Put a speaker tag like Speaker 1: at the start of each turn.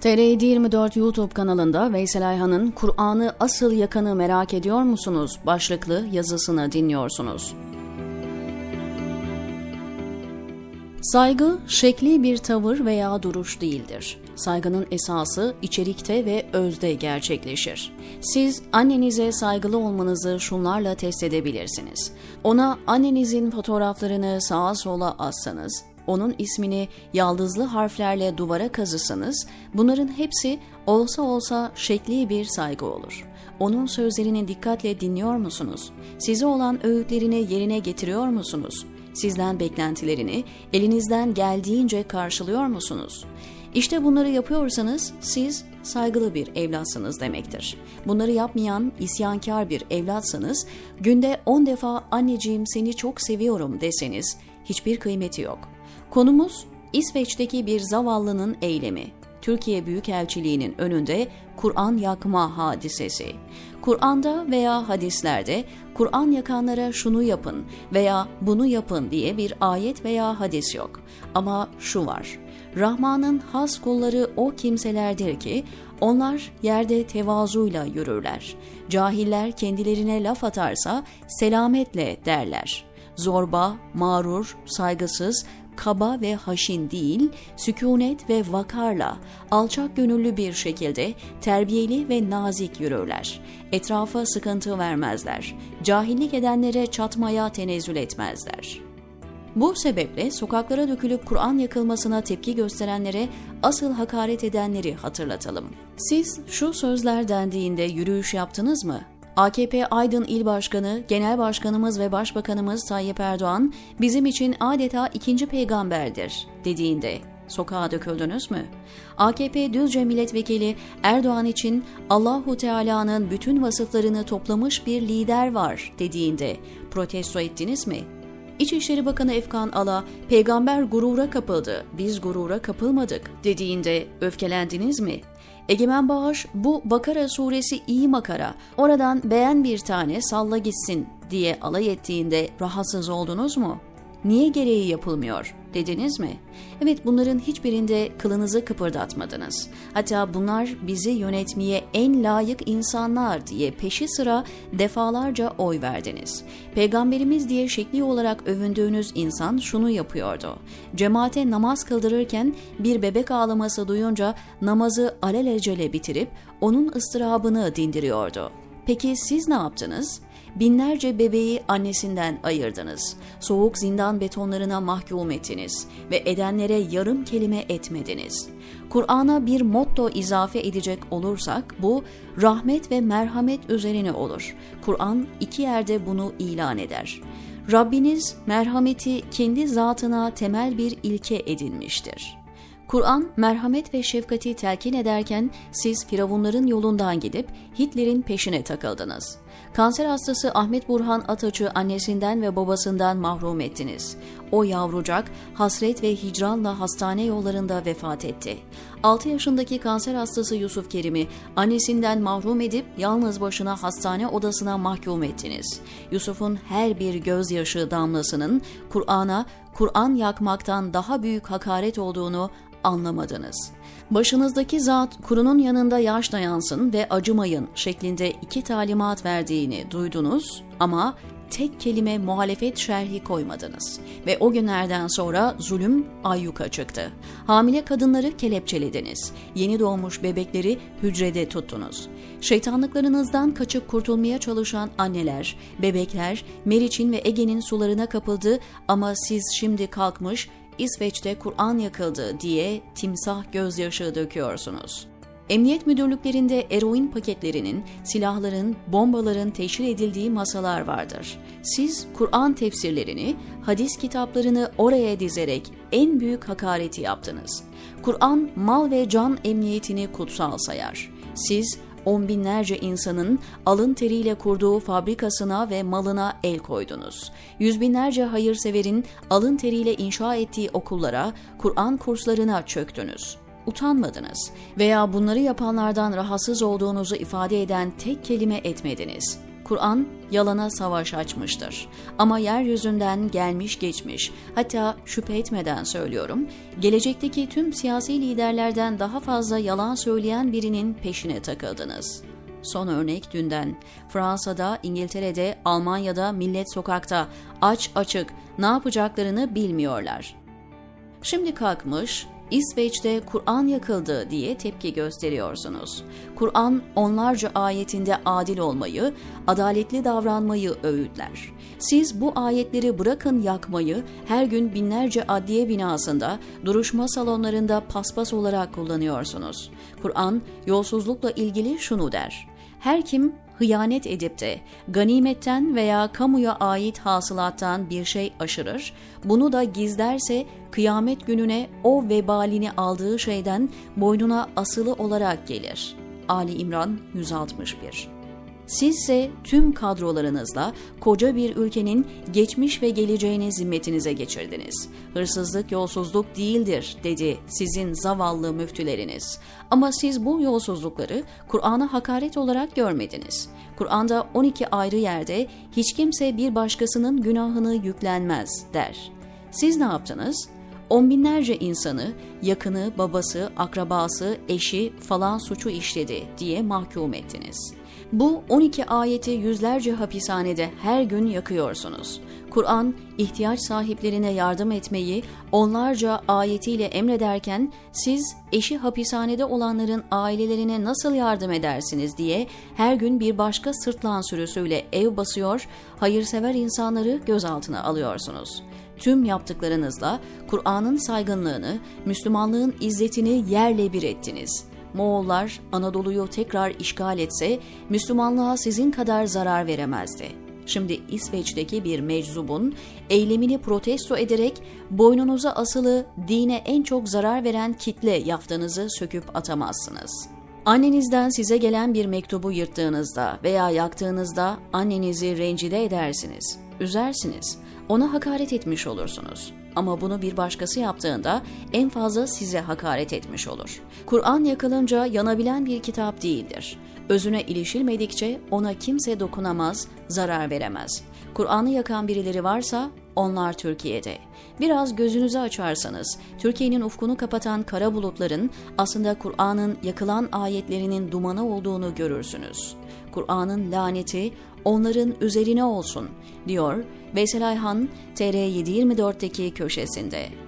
Speaker 1: TR 24 YouTube kanalında Veysel Ayhan'ın Kur'an'ı asıl yakanı merak ediyor musunuz? başlıklı yazısını dinliyorsunuz. Saygı, şekli bir tavır veya duruş değildir. Saygının esası içerikte ve özde gerçekleşir. Siz annenize saygılı olmanızı şunlarla test edebilirsiniz. Ona annenizin fotoğraflarını sağa sola assanız, onun ismini yaldızlı harflerle duvara kazısanız, bunların hepsi olsa olsa şekli bir saygı olur. Onun sözlerini dikkatle dinliyor musunuz? Size olan öğütlerini yerine getiriyor musunuz? Sizden beklentilerini elinizden geldiğince karşılıyor musunuz? İşte bunları yapıyorsanız siz saygılı bir evlatsınız demektir. Bunları yapmayan isyankar bir evlatsanız günde 10 defa anneciğim seni çok seviyorum deseniz hiçbir kıymeti yok. Konumuz İsveç'teki bir zavallının eylemi. Türkiye Büyükelçiliği'nin önünde Kur'an yakma hadisesi. Kur'an'da veya hadislerde Kur'an yakanlara şunu yapın veya bunu yapın diye bir ayet veya hadis yok. Ama şu var. Rahman'ın has kulları o kimselerdir ki onlar yerde tevazuyla yürürler. Cahiller kendilerine laf atarsa selametle derler. Zorba, mağrur, saygısız, kaba ve haşin değil, sükunet ve vakarla, alçak gönüllü bir şekilde terbiyeli ve nazik yürürler. Etrafa sıkıntı vermezler. Cahillik edenlere çatmaya tenezzül etmezler. Bu sebeple sokaklara dökülüp Kur'an yakılmasına tepki gösterenlere asıl hakaret edenleri hatırlatalım. Siz şu sözler dendiğinde yürüyüş yaptınız mı? AKP Aydın İl Başkanı, Genel Başkanımız ve Başbakanımız Tayyip Erdoğan bizim için adeta ikinci peygamberdir dediğinde sokağa döküldünüz mü? AKP Düzce Milletvekili Erdoğan için Allahu Teala'nın bütün vasıflarını toplamış bir lider var dediğinde protesto ettiniz mi? İçişleri Bakanı Efkan Ala, peygamber gurura kapıldı, biz gurura kapılmadık dediğinde öfkelendiniz mi? Egemen Bağış bu Bakara suresi iyi makara, oradan beğen bir tane salla gitsin diye alay ettiğinde rahatsız oldunuz mu? Niye gereği yapılmıyor dediniz mi? Evet bunların hiçbirinde kılınızı kıpırdatmadınız. Hatta bunlar bizi yönetmeye en layık insanlar diye peşi sıra defalarca oy verdiniz. Peygamberimiz diye şekli olarak övündüğünüz insan şunu yapıyordu. Cemaate namaz kıldırırken bir bebek ağlaması duyunca namazı alelacele bitirip onun ıstırabını dindiriyordu. Peki siz ne yaptınız? Binlerce bebeği annesinden ayırdınız. Soğuk zindan betonlarına mahkum ettiniz ve edenlere yarım kelime etmediniz. Kur'an'a bir motto izafe edecek olursak bu rahmet ve merhamet üzerine olur. Kur'an iki yerde bunu ilan eder. Rabbiniz merhameti kendi zatına temel bir ilke edinmiştir. Kur'an merhamet ve şefkati telkin ederken siz firavunların yolundan gidip Hitler'in peşine takıldınız. Kanser hastası Ahmet Burhan Ataç'ı annesinden ve babasından mahrum ettiniz. O yavrucak hasret ve hicranla hastane yollarında vefat etti. 6 yaşındaki kanser hastası Yusuf Kerim'i annesinden mahrum edip yalnız başına hastane odasına mahkum ettiniz. Yusuf'un her bir gözyaşı damlasının Kur'an'a, Kur'an yakmaktan daha büyük hakaret olduğunu anlamadınız. Başınızdaki zat kurunun yanında yaş dayansın ve acımayın şeklinde iki talimat verdiğini duydunuz ama tek kelime muhalefet şerhi koymadınız ve o günlerden sonra zulüm ayyuka çıktı. Hamile kadınları kelepçelediniz. Yeni doğmuş bebekleri hücrede tuttunuz. Şeytanlıklarınızdan kaçıp kurtulmaya çalışan anneler, bebekler Meriç'in ve Ege'nin sularına kapıldı ama siz şimdi kalkmış İsveç'te Kur'an yakıldı diye timsah gözyaşı döküyorsunuz. Emniyet müdürlüklerinde eroin paketlerinin, silahların, bombaların teşhir edildiği masalar vardır. Siz Kur'an tefsirlerini, hadis kitaplarını oraya dizerek en büyük hakareti yaptınız. Kur'an mal ve can emniyetini kutsal sayar. Siz on binlerce insanın alın teriyle kurduğu fabrikasına ve malına el koydunuz. Yüz binlerce hayırseverin alın teriyle inşa ettiği okullara, Kur'an kurslarına çöktünüz utanmadınız veya bunları yapanlardan rahatsız olduğunuzu ifade eden tek kelime etmediniz. Kur'an yalana savaş açmıştır. Ama yeryüzünden gelmiş geçmiş, hatta şüphe etmeden söylüyorum, gelecekteki tüm siyasi liderlerden daha fazla yalan söyleyen birinin peşine takıldınız. Son örnek dünden. Fransa'da, İngiltere'de, Almanya'da millet sokakta, aç açık, ne yapacaklarını bilmiyorlar. Şimdi kalkmış, İsveç'te Kur'an yakıldı diye tepki gösteriyorsunuz. Kur'an onlarca ayetinde adil olmayı, adaletli davranmayı öğütler. Siz bu ayetleri bırakın yakmayı her gün binlerce adliye binasında, duruşma salonlarında paspas olarak kullanıyorsunuz. Kur'an yolsuzlukla ilgili şunu der. Her kim hıyanet edip de ganimetten veya kamuya ait hasılattan bir şey aşırır, bunu da gizlerse kıyamet gününe o vebalini aldığı şeyden boynuna asılı olarak gelir. Ali İmran 161 Sizse tüm kadrolarınızla koca bir ülkenin geçmiş ve geleceğini zimmetinize geçirdiniz. Hırsızlık yolsuzluk değildir dedi sizin zavallı müftüleriniz. Ama siz bu yolsuzlukları Kur'an'a hakaret olarak görmediniz. Kur'an'da 12 ayrı yerde hiç kimse bir başkasının günahını yüklenmez der. Siz ne yaptınız? On binlerce insanı, yakını, babası, akrabası, eşi falan suçu işledi diye mahkum ettiniz.'' Bu 12 ayeti yüzlerce hapishanede her gün yakıyorsunuz. Kur'an ihtiyaç sahiplerine yardım etmeyi onlarca ayetiyle emrederken siz eşi hapishanede olanların ailelerine nasıl yardım edersiniz diye her gün bir başka sırtlan sürüsüyle ev basıyor, hayırsever insanları gözaltına alıyorsunuz. Tüm yaptıklarınızla Kur'an'ın saygınlığını, Müslümanlığın izzetini yerle bir ettiniz.'' Moğollar Anadolu'yu tekrar işgal etse Müslümanlığa sizin kadar zarar veremezdi. Şimdi İsveç'teki bir meczubun eylemini protesto ederek boynunuza asılı dine en çok zarar veren kitle yaftanızı söküp atamazsınız. Annenizden size gelen bir mektubu yırttığınızda veya yaktığınızda annenizi rencide edersiniz, üzersiniz, ona hakaret etmiş olursunuz. Ama bunu bir başkası yaptığında en fazla size hakaret etmiş olur. Kur'an yakılınca yanabilen bir kitap değildir. Özüne ilişilmedikçe ona kimse dokunamaz, zarar veremez. Kur'an'ı yakan birileri varsa onlar Türkiye'de. Biraz gözünüzü açarsanız Türkiye'nin ufkunu kapatan kara bulutların aslında Kur'an'ın yakılan ayetlerinin dumanı olduğunu görürsünüz. Kur'an'ın laneti onların üzerine olsun diyor Veysel Ayhan TR724'deki köşesinde.